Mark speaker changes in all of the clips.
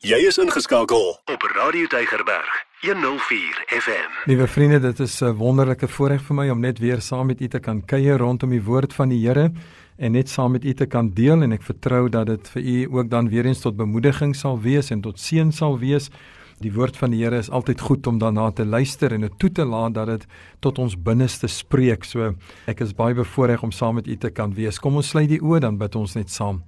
Speaker 1: Jy is ingeskakel op Radio Deigerberg 104 FM.
Speaker 2: Liewe vriende, dit is 'n wonderlike voorreg vir my om net weer saam met u te kan kuier rondom die woord van die Here en net saam met u te kan deel en ek vertrou dat dit vir u ook dan weer eens tot bemoediging sal wees en tot seën sal wees. Die woord van die Here is altyd goed om daarna te luister en dit toe te laat dat dit tot ons binneste spreek. So ek is baie bevoorreg om saam met u te kan wees. Kom ons sluit die oë dan bid ons net saam.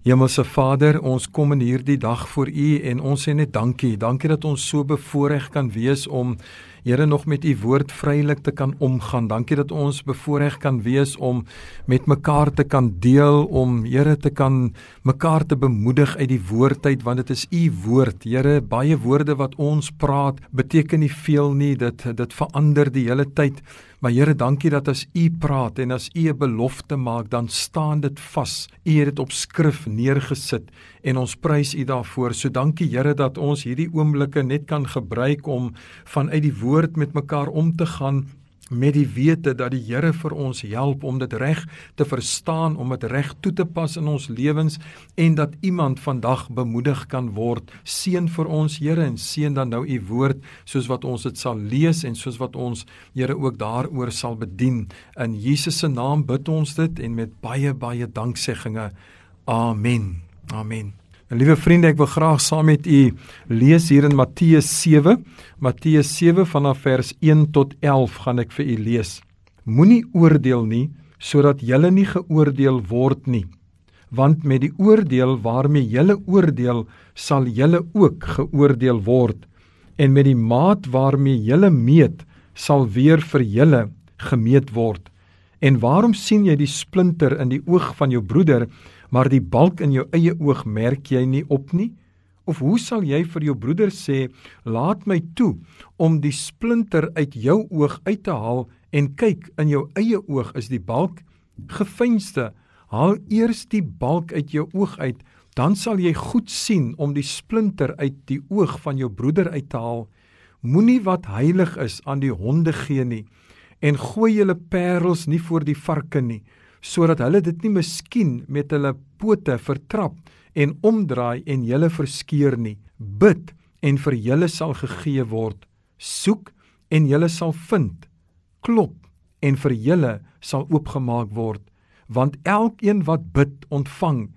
Speaker 2: Hemelse Vader, ons kom in hierdie dag voor U en ons sê net dankie. Dankie dat ons so bevoorreg kan wees om Here nog met U woord vrylik te kan omgaan. Dankie dat ons bevoorreg kan wees om met mekaar te kan deel, om Here te kan mekaar te bemoedig uit die woord uit want dit is U woord. Here, baie woorde wat ons praat beteken nie veel nie. Dit dit verander die hele tyd. Maar Here, dankie dat as U praat en as U 'n belofte maak, dan staan dit vas. U het dit op skrif neergesit en ons prys U daarvoor. So dankie Here dat ons hierdie oomblikke net kan gebruik om vanuit die woord met mekaar om te gaan met die wete dat die Here vir ons help om dit reg te verstaan, om dit reg toe te pas in ons lewens en dat iemand vandag bemoedig kan word. Seën vir ons Here en seën dan nou u woord soos wat ons dit sal lees en soos wat ons Here ook daaroor sal bedien. In Jesus se naam bid ons dit en met baie baie danksegginge. Amen. Amen. En liewe vriende, ek wil graag saam met u lees hier in Matteus 7. Matteus 7 vanaf vers 1 tot 11 gaan ek vir u lees. Moenie oordeel nie sodat julle nie geoordeel word nie. Want met die oordeel waarmee julle oordeel, sal julle ook geoordeel word. En met die maat waarmee julle meet, sal weer vir julle gemeet word. En waarom sien jy die splinter in die oog van jou broeder, maar die balk in jou eie oog merk jy nie op nie? Of hoe sal jy vir jou broeder sê, "Laat my toe om die splinter uit jou oog uit te haal en kyk, in jou eie oog is die balk gefeinste. Haal eers die balk uit jou oog uit, dan sal jy goed sien om die splinter uit die oog van jou broeder uit te haal. Moenie wat heilig is aan die honde gee nie en gooi julle parels nie voor die varke nie." Sodat hulle dit nie miskien met hulle pote vertrap en omdraai en julle verskeur nie. Bid en vir julle sal gegee word. Soek en julle sal vind. Klop en vir julle sal oopgemaak word. Want elkeen wat bid, ontvang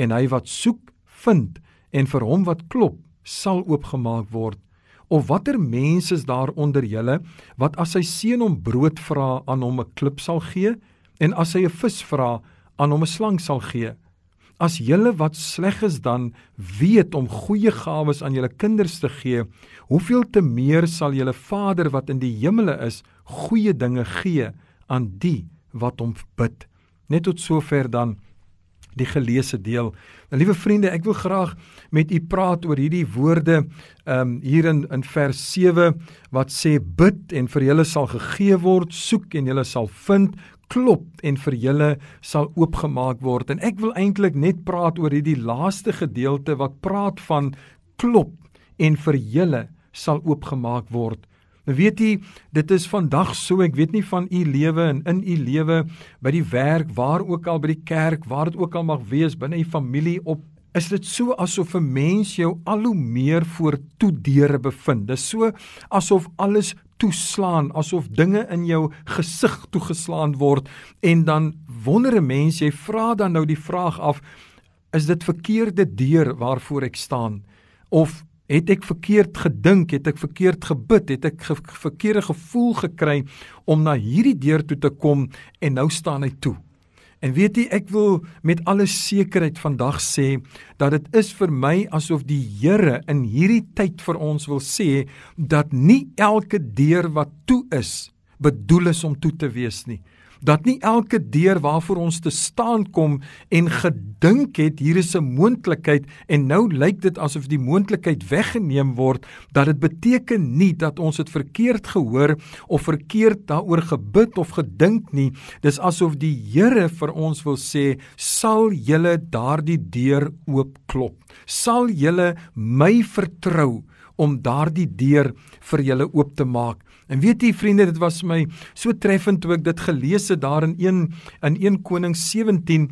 Speaker 2: en hy wat soek, vind en vir hom wat klop, sal oopgemaak word. Of watter mense is daar onder julle wat as sy seun hom brood vra aan hom 'n klip sal gee? En as hy 'n vis vra, aan hom 'n slang sal gee. As julle wat sleg is dan weet om goeie gawes aan julle kinders te gee, hoeveel te meer sal julle Vader wat in die hemele is, goeie dinge gee aan die wat hom bid. Net tot sover dan die geleesde deel. Nou liewe vriende, ek wil graag met u praat oor hierdie woorde ehm um, hier in in vers 7 wat sê bid en vir julle sal gegee word, soek en julle sal vind, klop en vir julle sal oopgemaak word. En ek wil eintlik net praat oor hierdie laaste gedeelte wat praat van klop en vir julle sal oopgemaak word. Nou weet jy, dit is vandag so, ek weet nie van u lewe en in u lewe by die werk, waar ook al by die kerk, waar dit ook al mag wees, binne u familie op Is dit so asof 'n mens jou al hoe meer voor toe deure bevind? Dis so asof alles toeslaan asof dinge in jou gesig toegeslaan word en dan wonder 'n mens jy vra dan nou die vraag af is dit verkeerde deur waarvoor ek staan? Of het ek verkeerd gedink het ek verkeerd gebid het ek ge verkeerde gevoel gekry om na hierdie deur toe te kom en nou staan hy toe En weet jy, ek wil met alle sekerheid vandag sê dat dit is vir my asof die Here in hierdie tyd vir ons wil sê dat nie elke deur wat toe is bedoel is om toe te wees nie dat nie elke deur waarvoor ons te staan kom en gedink het hier is 'n moontlikheid en nou lyk dit asof die moontlikheid weggeneem word dat dit beteken nie dat ons dit verkeerd gehoor of verkeerd daaroor gebid of gedink nie dis asof die Here vir ons wil sê sal julle daardie deur oopklop sal julle my vertrou om daardie deur vir julle oop te maak. En weet jy vriende, dit was my so treffend toe ek dit gelees het daar in 1 in 1 Konings 17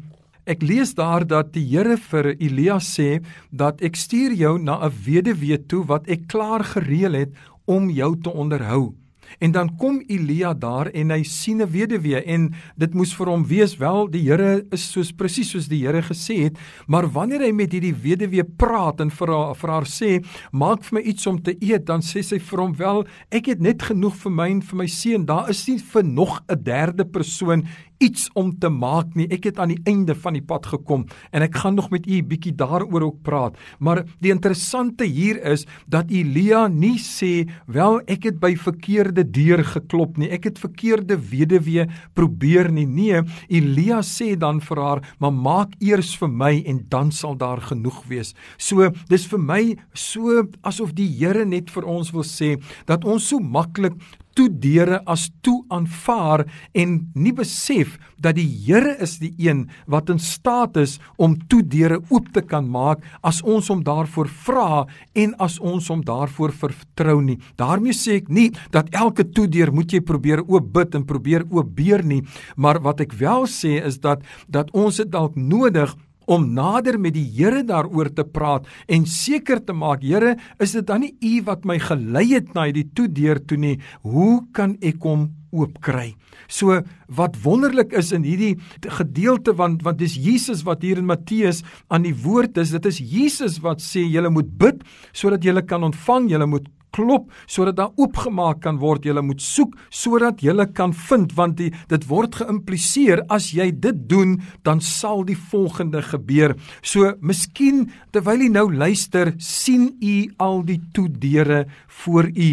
Speaker 2: ek lees daar dat die Here vir Elia sê dat ek stuur jou na 'n weduwee toe wat ek klaar gereël het om jou te onderhou. En dan kom Elia daar en hy sien 'n weduwee en dit moes vir hom wees wel die Here is soos presies soos die Here gesê het, maar wanneer hy met hierdie weduwee praat en vir haar vir haar sê, "Maak vir my iets om te eet," dan sê sy vir hom, "Wel, ek het net genoeg vir my en vir my seun. Daar is nie vir nog 'n derde persoon iets om te maak nie. Ek het aan die einde van die pad gekom en ek gaan nog met u bietjie daaroor ook praat. Maar die interessante hier is dat Elia nie sê, "Wel, ek het by verkeerde deur geklop nie. Ek het verkeerde weduwee probeer nie." Nee, Elia sê dan vir haar, "Maar maak eers vir my en dan sal daar genoeg wees." So, dis vir my so asof die Here net vir ons wil sê dat ons so maklik toe deure as toe aanvaar en nie besef dat die Here is die een wat in staat is om toe deure oop te kan maak as ons hom daarvoor vra en as ons hom daarvoor vertrou nie. daarmee sê ek nie dat elke toe deur moet jy probeer oop bid en probeer oop beer nie, maar wat ek wel sê is dat dat ons dit dalk nodig om nader met die Here daaroor te praat en seker te maak, Here, is dit dan nie U wat my gelei het na hierdie toedeur toe nie? Hoe kan ek hom oopkry? So wat wonderlik is in hierdie gedeelte want want dis Jesus wat hier in Matteus aan die woord is, dit is Jesus wat sê jy moet bid sodat jy kan ontvang, jy moet klop sodat daar oopgemaak kan word. Jy moet soek sodat jy kan vind want die, dit word geïmpliseer as jy dit doen, dan sal die volgende gebeur. So, miskien terwyl jy nou luister, sien u al die toedeure voor u.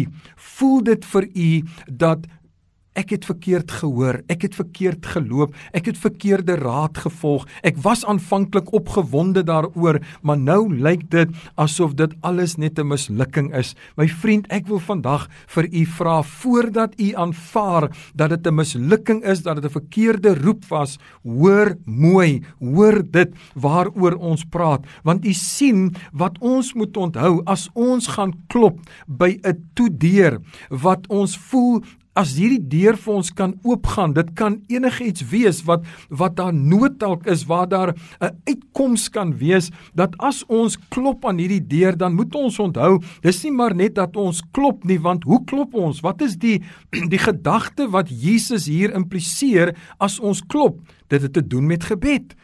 Speaker 2: Voel dit vir u dat Ek het verkeerd gehoor, ek het verkeerd geloop, ek het verkeerde raad gevolg. Ek was aanvanklik opgewonde daaroor, maar nou lyk dit asof dit alles net 'n mislukking is. My vriend, ek wil vandag vir u vra voordat u aanvaar dat dit 'n mislukking is, dat dit 'n verkeerde roep was, hoor mooi, hoor dit waaroor ons praat, want u sien wat ons moet onthou as ons gaan klop by 'n toedeur wat ons voel as hierdie deur vir ons kan oopgaan, dit kan enigiets wees wat wat daar nood dalk is, waar daar 'n uitkoms kan wees dat as ons klop aan hierdie deur, dan moet ons onthou, dis nie maar net dat ons klop nie, want hoe klop ons? Wat is die die gedagte wat Jesus hier impliseer as ons klop? Dit het te doen met gebed.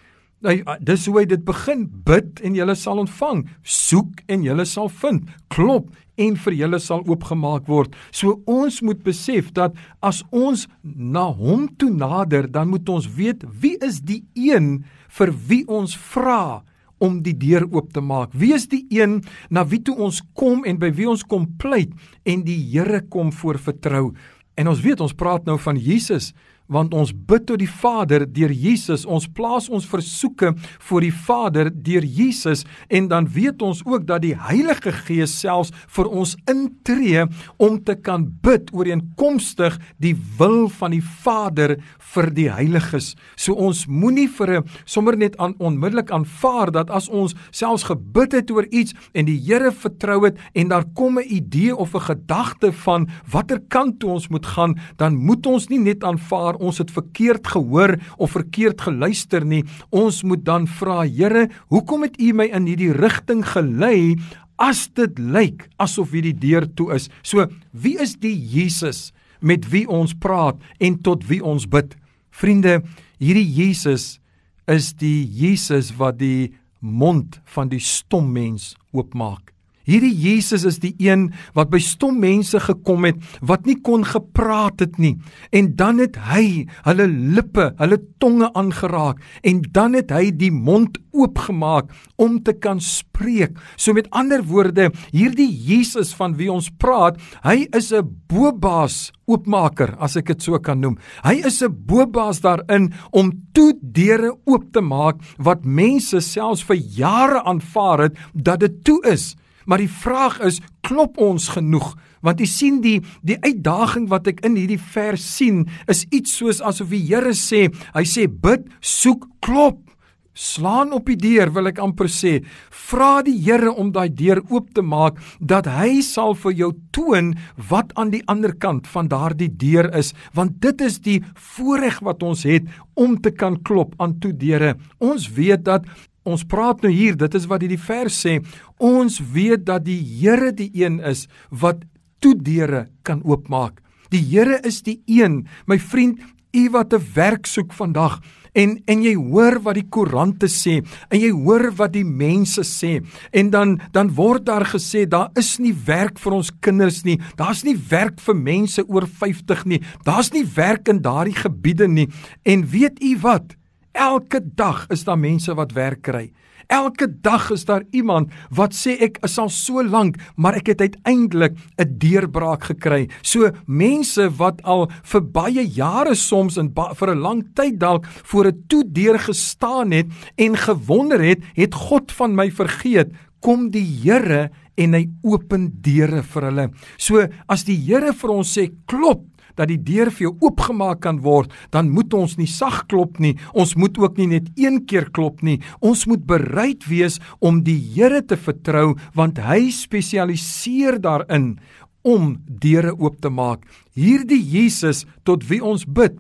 Speaker 2: Nou dis hoe hy dit begin bid en jy sal ontvang soek en jy sal vind klop en vir julle sal oopgemaak word. So ons moet besef dat as ons na hom toe nader, dan moet ons weet wie is die een vir wie ons vra om die deur oop te maak. Wie is die een na wie toe ons kom en by wie ons kom pleit en die Here kom voor vertrou. En ons weet ons praat nou van Jesus want ons bid tot die Vader deur Jesus. Ons plaas ons versoeke voor die Vader deur Jesus en dan weet ons ook dat die Heilige Gees selfs vir ons intree om te kan bid ooreenkomstig die wil van die Vader vir die heiliges. So ons moenie vir 'n sommer net aan onmiddellik aanvaar dat as ons selfs gebid het oor iets en die Here vertrou het en daar kom 'n idee of 'n gedagte van watter kant toe ons moet gaan, dan moet ons nie net aanvaar ons het verkeerd gehoor of verkeerd geluister nie. Ons moet dan vra, Here, hoekom het U my in hierdie rigting gelei as dit lyk asof hierdie deur toe is? So, wie is die Jesus met wie ons praat en tot wie ons bid? Vriende, hierdie Jesus is die Jesus wat die mond van die stom mens oopmaak. Hierdie Jesus is die een wat by stom mense gekom het wat nie kon gepraat het nie en dan het hy hulle lippe, hulle tonge aangeraak en dan het hy die mond oopgemaak om te kan spreek. So met ander woorde, hierdie Jesus van wie ons praat, hy is 'n bobaas oopmaker as ek dit so kan noem. Hy is 'n bobaas daarin om toe deure oop te maak wat mense selfs vir jare aanvaar het dat dit toe is. Maar die vraag is, klop ons genoeg? Want jy sien die die uitdaging wat ek in hierdie vers sien, is iets soos asof die Here sê, hy sê bid, soek, klop. Slaan op die deur, wil ek amper sê. Vra die Here om daai deur oop te maak dat hy sal vir jou toon wat aan die ander kant van daardie deur is, want dit is die voorreg wat ons het om te kan klop aan toe deure. Ons weet dat ons praat nou hier, dit is wat hierdie vers sê. Ons weet dat die Here die een is wat toe deure kan oopmaak. Die Here is die een, my vriend, u wat 'n werk soek vandag en en jy hoor wat die koerante sê en jy hoor wat die mense sê en dan dan word daar gesê daar is nie werk vir ons kinders nie. Daar's nie werk vir mense oor 50 nie. Daar's nie werk in daardie gebiede nie. En weet u wat elke dag is daar mense wat werk kry Elke dag is daar iemand wat sê ek is al so lank, maar ek het uiteindelik 'n deurbraak gekry. So mense wat al vir baie jare soms en vir 'n lang tyd dalk voor 'n toe deur gestaan het en gewonder het, het God van my vergeet? Kom die Here en hy open deure vir hulle. So as die Here vir ons sê klop dat die deur vir jou oopgemaak kan word, dan moet ons nie sag klop nie. Ons moet ook nie net een keer klop nie. Ons moet bereid wees om die Here te vertrou want hy spesialiseer daarin om deure oop te maak. Hierdie Jesus tot wie ons bid,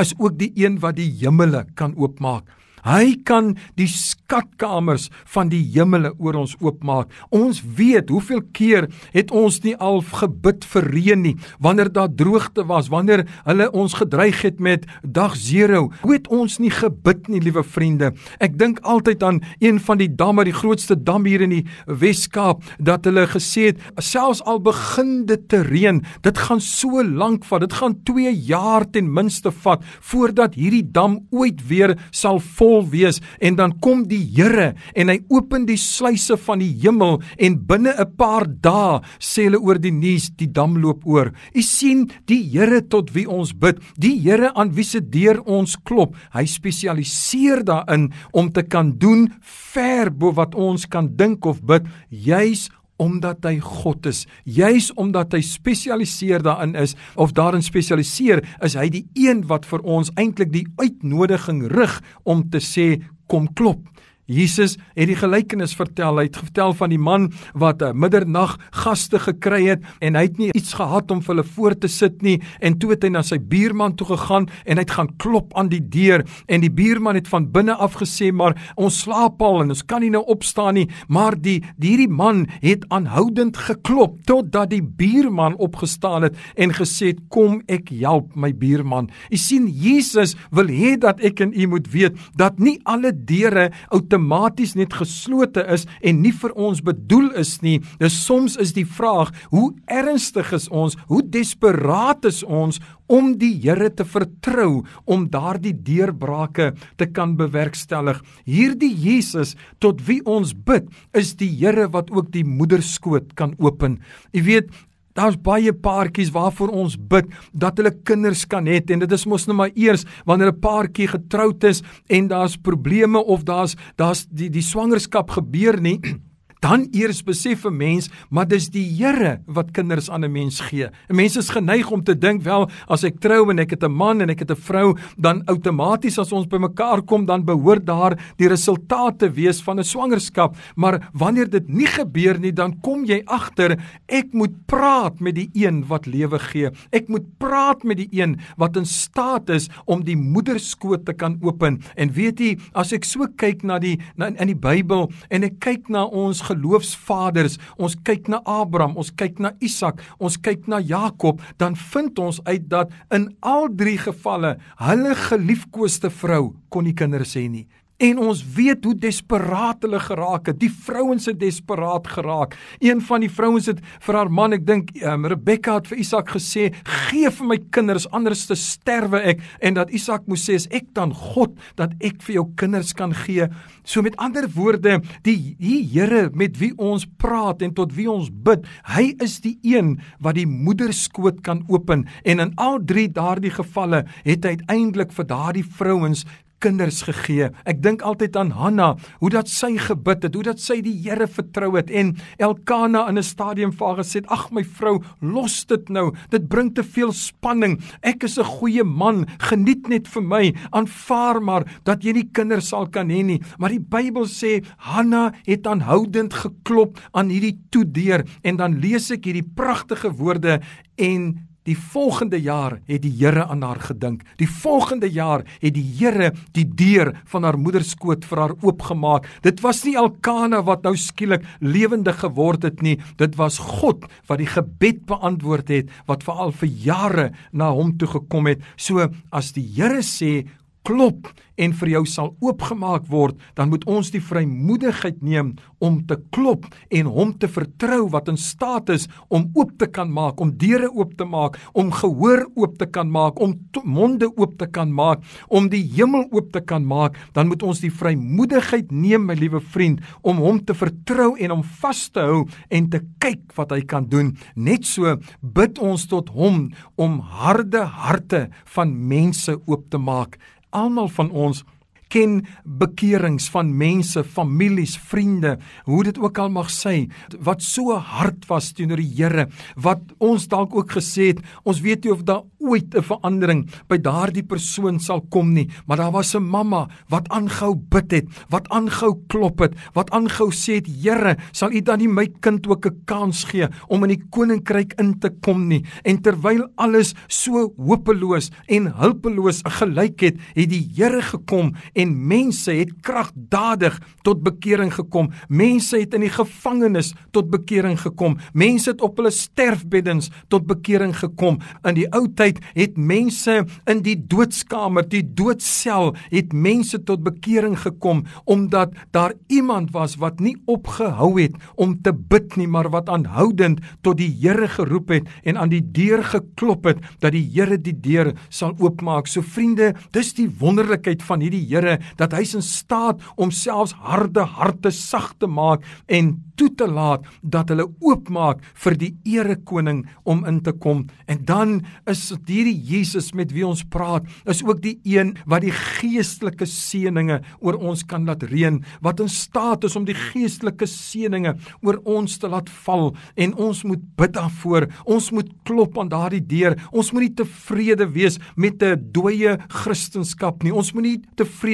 Speaker 2: is ook die een wat die hemele kan oopmaak. Hy kan die skatkamers van die hemele oor ons oopmaak. Ons weet hoeveel keer het ons nie al gebid vir reën nie wanneer daar droogte was, wanneer hulle ons gedreig het met dag 0. Hoe het ons nie gebid nie, liewe vriende? Ek dink altyd aan een van die damme, die grootste dam hier in die Wes-Kaap, dat hulle gesê het selfs al begin dit te reën, dit gaan so lank vat. Dit gaan 2 jaar ten minste vat voordat hierdie dam ooit weer sal vol wees en dan kom die Here en hy open die sluise van die hemel en binne 'n paar dae sê hulle oor die nuus die dam loop oor. U sien die Here tot wie ons bid, die Here aan wie se deur ons klop. Hy spesialiseer daarin om te kan doen ver bo wat ons kan dink of bid, juis omdat hy God is. Juis omdat hy spesialiseer daarin is of daarin spesialiseer, is hy die een wat vir ons eintlik die uitnodiging rig om te sê kom klop. Jesus het die gelykenis vertel. Hy het vertel van die man wat 'n middernag gaste gekry het en hy het nie iets gehad om vir hulle voor te sit nie en toe het hy na sy buurman toe gegaan en hy het gaan klop aan die deur en die buurman het van binne af gesê maar ons slaap al en ons kan nie nou opstaan nie maar die hierdie man het aanhoudend geklop totdat die buurman opgestaan het en gesê het kom ek help my buurman. U sien Jesus wil hê dat ek en u moet weet dat nie alle deure outomaties net geslote is en nie vir ons bedoel is nie. Dis soms is die vraag, hoe ernstig is ons? Hoe desperaat is ons om die Here te vertrou om daardie deurbrake te kan bewerkstellig? Hierdie Jesus tot wie ons bid, is die Here wat ook die moederskoot kan open. Jy weet, Daar's baie paartjies waarvoor ons bid dat hulle kinders kan hê en dit is mos nou maar eers wanneer 'n paartjie getroud is en daar's probleme of daar's daar's die die swangerskap gebeur nie dan eers besef 'n mens maar dis die Here wat kinders aan 'n mens gee. 'n Mens is geneig om te dink wel as ek trou en ek het 'n man en ek het 'n vrou, dan outomaties as ons bymekaar kom dan behoort daar die resultate wees van 'n swangerskap. Maar wanneer dit nie gebeur nie, dan kom jy agter ek moet praat met die een wat lewe gee. Ek moet praat met die een wat in staat is om die moederskoot te kan open. En weet jy, as ek so kyk na die na, in die Bybel en ek kyk na ons geloofsvaders, ons kyk na Abraham, ons kyk na Isak, ons kyk na Jakob, dan vind ons uit dat in al drie gevalle hulle geliefkoeste vrou kon nie kinders hê nie. En ons weet hoe desperaat hulle geraak het. Die vrouens het desperaat geraak. Een van die vrouens het vir haar man, ek dink um, Rebekka het vir Isak gesê, "Gee vir my kinders, anders te sterwe ek." En dat Isak moes sê, "Ek dan God dat ek vir jou kinders kan gee." So met ander woorde, die die Here met wie ons praat en tot wie ons bid, hy is die een wat die moederskoot kan open. En in al drie daardie gevalle het hy uiteindelik vir daardie vrouens kinders gegee. Ek dink altyd aan Hanna, hoe dat sy gebid het, hoe dat sy die Here vertrou het en Elkana in 'n stadium vir haar gesê het: "Ag my vrou, los dit nou. Dit bring te veel spanning. Ek is 'n goeie man. Geniet net vir my. Aanvaar maar dat jy nie kinders sal kan hê nie." Maar die Bybel sê Hanna het aanhoudend geklop aan hierdie toedeur en dan lees ek hierdie pragtige woorde en Die volgende jaar het die Here aan haar gedink. Die volgende jaar het die Here die deur van haar moederskoot vir haar oopgemaak. Dit was nie Elkana wat nou skielik lewendig geword het nie. Dit was God wat die gebed beantwoord het wat vir al vir jare na hom toe gekom het. So as die Here sê klop en vir jou sal oopgemaak word, dan moet ons die vrymoedigheid neem om te klop en hom te vertrou wat in staat is om oop te kan maak, om deure oop te maak, om gehoor oop te kan maak, om monde oop te kan maak, om die hemel oop te kan maak, dan moet ons die vrymoedigheid neem, my liewe vriend, om hom te vertrou en om vas te hou en te kyk wat hy kan doen. Net so bid ons tot hom om harde harte van mense oop te maak almal van ons ken bekerings van mense, families, vriende, hoe dit ook al mag sê, wat so hard was teenoor die Here, wat ons dalk ook gesê het, ons weet nie of daar ooit 'n verandering by daardie persoon sal kom nie, maar daar was 'n mamma wat aangehou bid het, wat aangehou klop het, wat aangehou sê het, Here, sal U dan nie my kind ook 'n kans gee om in die koninkryk in te kom nie? En terwyl alles so hopeloos en hulpeloos gelyk het, het die Here gekom en mense het kragtadig tot bekering gekom. Mense het in die gevangenis tot bekering gekom. Mense het op hulle sterfbeddens tot bekering gekom. In die ou tyd het mense in die doodskamer, die doodsel, het mense tot bekering gekom omdat daar iemand was wat nie opgehou het om te bid nie, maar wat aanhoudend tot die Here geroep het en aan die deur geklop het dat die Here die deur sal oopmaak. So vriende, dis die wonderlikheid van hierdie Here dat hy in staat om selfs harde harte sag te maak en toe te laat dat hulle oopmaak vir die erekoning om in te kom. En dan is hierdie Jesus met wie ons praat, is ook die een wat die geestelike seëninge oor ons kan laat reën, wat in staat is om die geestelike seëninge oor ons te laat val en ons moet bid daarvoor. Ons moet klop aan daardie deur. Ons moet nie tevrede wees met 'n dooie kristendom nie. Ons moet nie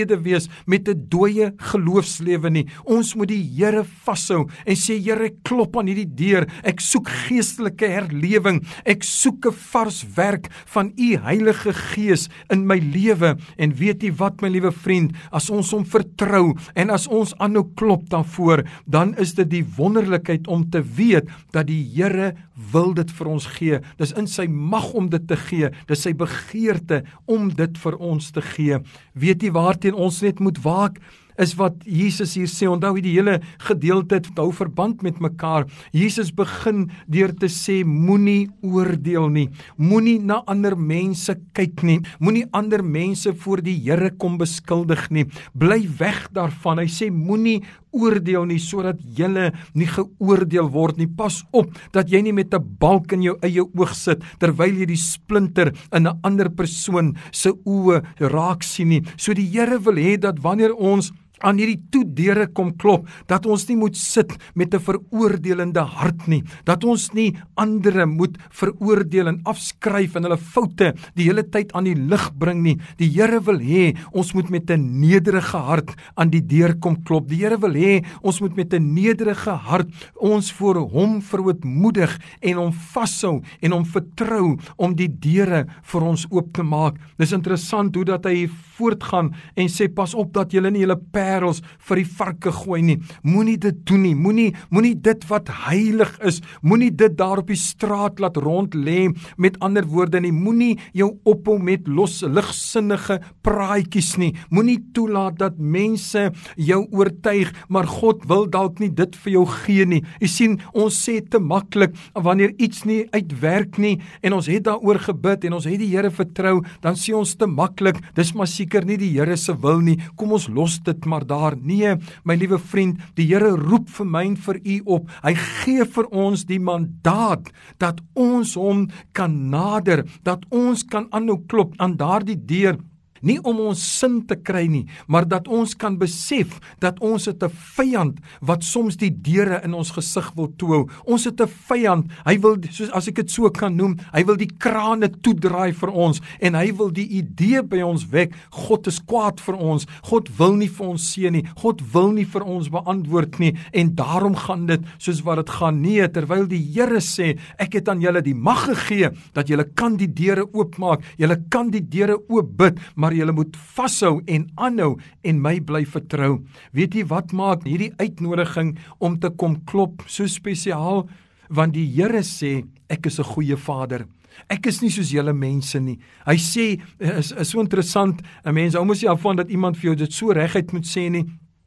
Speaker 2: tevrede wees met 'n dooie geloofslewe nie. Ons moet die Here vashou en sê Here, klop aan hierdie deur. Ek soek geestelike herlewing. Ek soek 'n vars werk van u Heilige Gees in my lewe. En weet jy wat my liewe vriend, as ons hom vertrou en as ons aanhou klop daarvoor, dan is dit die wonderlikheid om te weet dat die Here wil dit vir ons gee. Dis in sy mag om dit te gee. Dis sy begeerte om dit vir ons te gee. Weet jy waarteen ons net moet waak? is wat Jesus hier sê. Onthou die hele gedeelte het hou verband met mekaar. Jesus begin deur te sê moenie oordeel nie. Moenie na ander mense kyk nie. Moenie ander mense voor die Here kom beskuldig nie. Bly weg daarvan. Hy sê moenie oordeel nie sodat jy nie geoordeel word nie. Pas op dat jy nie met 'n balk in jou eie oog sit terwyl jy die splinter in 'n ander persoon se oë raak sien nie. So die Here wil hê dat wanneer ons aan hierdie toedeure kom klop dat ons nie moet sit met 'n veroordelende hart nie dat ons nie ander moet veroordeel en afskryf en hulle foute die hele tyd aan die lig bring nie. Die Here wil hê ons moet met 'n nederige hart aan die deur kom klop. Die Here wil hê ons moet met 'n nederige hart ons voor hom verootmoedig en hom vashou en hom vertrou om die deure vir ons oop te maak. Dis interessant hoe dat hy voortgaan en sê pas op dat julle nie julle parels vir die varke gooi nie. Moenie dit doen nie. Moenie moenie dit wat heilig is, moenie dit daar op die straat laat rond lê. Met ander woorde nie, moenie jou ophou met los ligsinnige praatjies nie. Moenie toelaat dat mense jou oortuig, maar God wil dalk nie dit vir jou gee nie. Jy sien, ons sê te maklik wanneer iets nie uitwerk nie en ons het daaroor gebid en ons het die Here vertrou, dan sê ons te maklik, dis maar seker nie die Here se wil nie. Kom ons los dit maar daar. Nee, my liewe vriend, die Here roep vir my en vir u op. Hy gee vir ons die mandaat dat ons hom kan nader, dat ons kan aanhou klop aan daardie deur nie om ons sin te kry nie, maar dat ons kan besef dat ons het 'n vyand wat soms die deure in ons gesig wil toe. Ons het 'n vyand. Hy wil soos as ek dit so kan noem, hy wil die krane toedraai vir ons en hy wil die idee by ons wek God is kwaad vir ons. God wil nie vir ons seën nie. God wil nie vir ons beantwoord nie en daarom gaan dit soos wat dit gaan nie terwyl die Here sê ek het aan julle die mag gegee dat julle kan die deure oopmaak. Julle kan die deure oop bid, maar julle moet vashou en aanhou en my bly vertrou. Weet jy wat maak hierdie uitnodiging om te kom klop so spesiaal? Want die Here sê ek is 'n goeie Vader. Ek is nie soos julle mense nie. Hy sê is is so interessant. 'n Mens ou moet jy afvang dat iemand vir jou dit so reguit moet sê nie.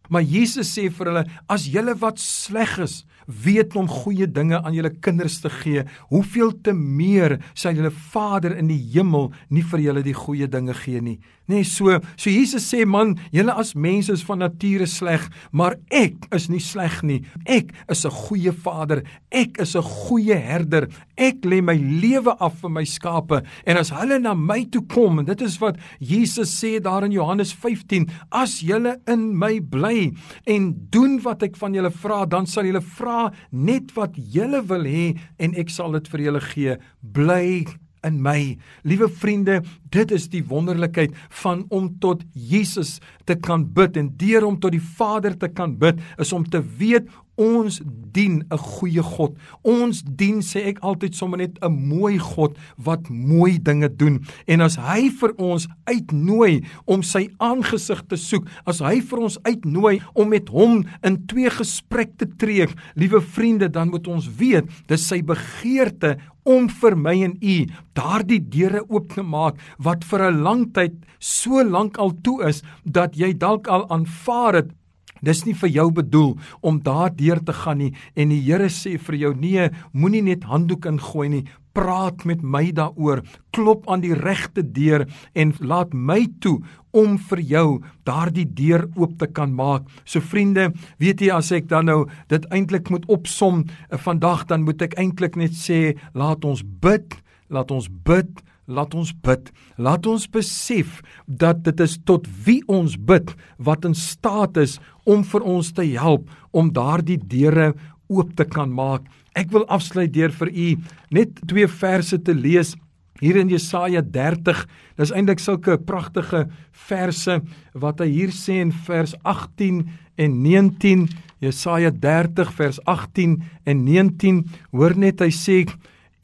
Speaker 2: Maar Jesus sê vir hulle as julle wat sleg is, weet om goeie dinge aan julle kinders te gee, hoeveel te meer sal julle Vader in die hemel nie vir julle die goeie dinge gee nie. Nee, so, so Jesus sê man, julle as mense is van nature sleg, maar ek is nie sleg nie. Ek is 'n goeie Vader. Ek is 'n goeie herder. Ek lê my lewe af vir my skape en as hulle na my toe kom, en dit is wat Jesus sê daar in Johannes 15, as julle in my bly en doen wat ek van julle vra, dan sal julle vra net wat julle wil hê en ek sal dit vir julle gee. Bly in my. Liewe vriende, dit is die wonderlikheid van om tot Jesus te kan bid en deur om tot die Vader te kan bid is om te weet Ons dien 'n goeie God. Ons dien sê ek altyd sommer net 'n mooi God wat mooi dinge doen. En as hy vir ons uitnooi om sy aangesig te soek, as hy vir ons uitnooi om met hom in twee gesprek te tree, liewe vriende, dan moet ons weet dis sy begeerte om vir my en u daardie deure oop te maak wat vir 'n lang tyd so lank al toe is dat jy dalk al aanvaar het Dis nie vir jou bedoel om daardeur te gaan nie en die Here sê vir jou nee, moenie net handdoek ingooi nie. Praat met my daaroor. Klop aan die regte deur en laat my toe om vir jou daardie deur oop te kan maak. So vriende, weet jy as ek dan nou dit eintlik moet opsom eh, vandag dan moet ek eintlik net sê laat ons bid, laat ons bid Laat ons bid. Laat ons besef dat dit is tot wie ons bid wat in staat is om vir ons te help om daardie deure oop te kan maak. Ek wil afsluit deur vir u net twee verse te lees hier in Jesaja 30. Dis eintlik sulke pragtige verse wat hy hier sê in vers 18 en 19. Jesaja 30 vers 18 en 19. Hoor net hy sê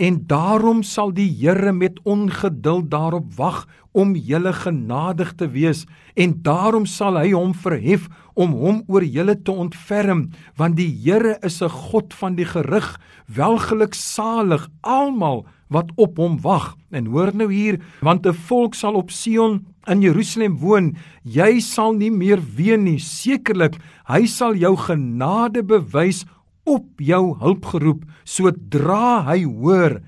Speaker 2: En daarom sal die Here met ongeduld daarop wag om julle genadig te wees. En daarom sal hy hom verhef om hom oor julle te ontferm want die Here is 'n God van die gerig welgeluksalig almal wat op hom wag. En hoor nou hier want 'n volk sal op Sion in Jerusalem woon. Jy sal nie meer ween nie. Sekerlik hy sal jou genade bewys op jou hulp geroep sodra hy hoor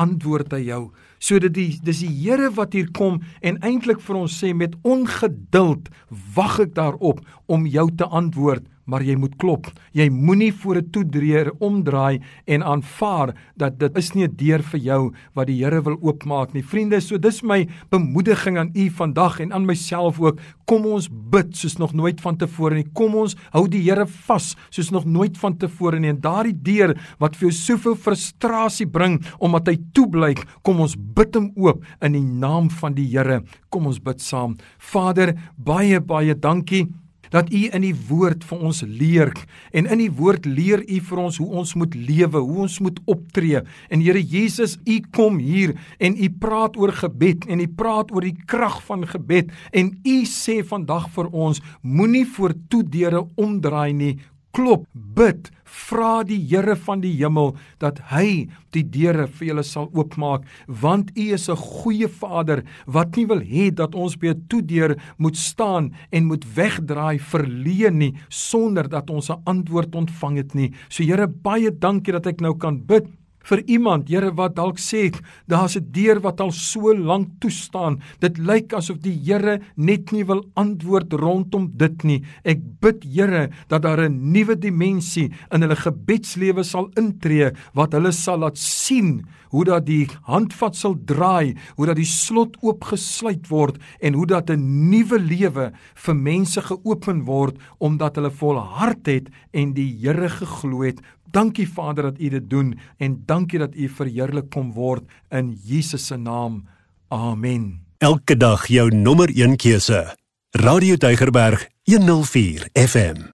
Speaker 2: antwoord hy jou. Sodat die dis die Here wat hier kom en eintlik vir ons sê met ongeduld wag ek daarop om jou te antwoord maar jy moet klop. Jy moenie voor 'n toedreer omdraai en aanvaar dat dit is nie 'n deur vir jou wat die Here wil oopmaak nie. Vriende, so dis my bemoediging aan u vandag en aan myself ook. Kom ons bid soos nog nooit vantevore nie. Kom ons hou die Here vas soos nog nooit vantevore nie. En daardie deur wat vir jou soveel frustrasie bring omdat hy toeblyk, kom ons bid hom oop in die naam van die Here. Kom ons bid saam. Vader, baie baie dankie dat u in die woord vir ons leer en in die woord leer u vir ons hoe ons moet lewe, hoe ons moet optree. En Here Jesus, u kom hier en u praat oor gebed en u praat oor die krag van gebed en u sê vandag vir ons moenie voor toedeure omdraai nie klop, bid, vra die Here van die hemel dat hy die deure vir julle sal oopmaak, want U is 'n goeie Vader wat nie wil hê dat ons by 'n toedeur moet staan en moet wegdraai verleen nie sonder dat ons 'n antwoord ontvang het nie. So Here, baie dankie dat ek nou kan bid vir iemand, Here, wat dalk sê daar's 'n deur wat al so lank toe staan. Dit lyk asof die Here net nie wil antwoord rondom dit nie. Ek bid, Here, dat daar 'n nuwe dimensie in hulle gebedslewe sal intree wat hulle sal laat sien hoe dat die handvat sal draai, hoe dat die slot oopgesluit word en hoe dat 'n nuwe lewe vir mense geopen word omdat hulle volhard het en die Here geglo het Dankie Vader dat U dit doen en dankie dat U verheerlik kom word in Jesus se naam. Amen.
Speaker 1: Elke dag jou nommer 1 keuse. Radio Deugerberg 104 FM.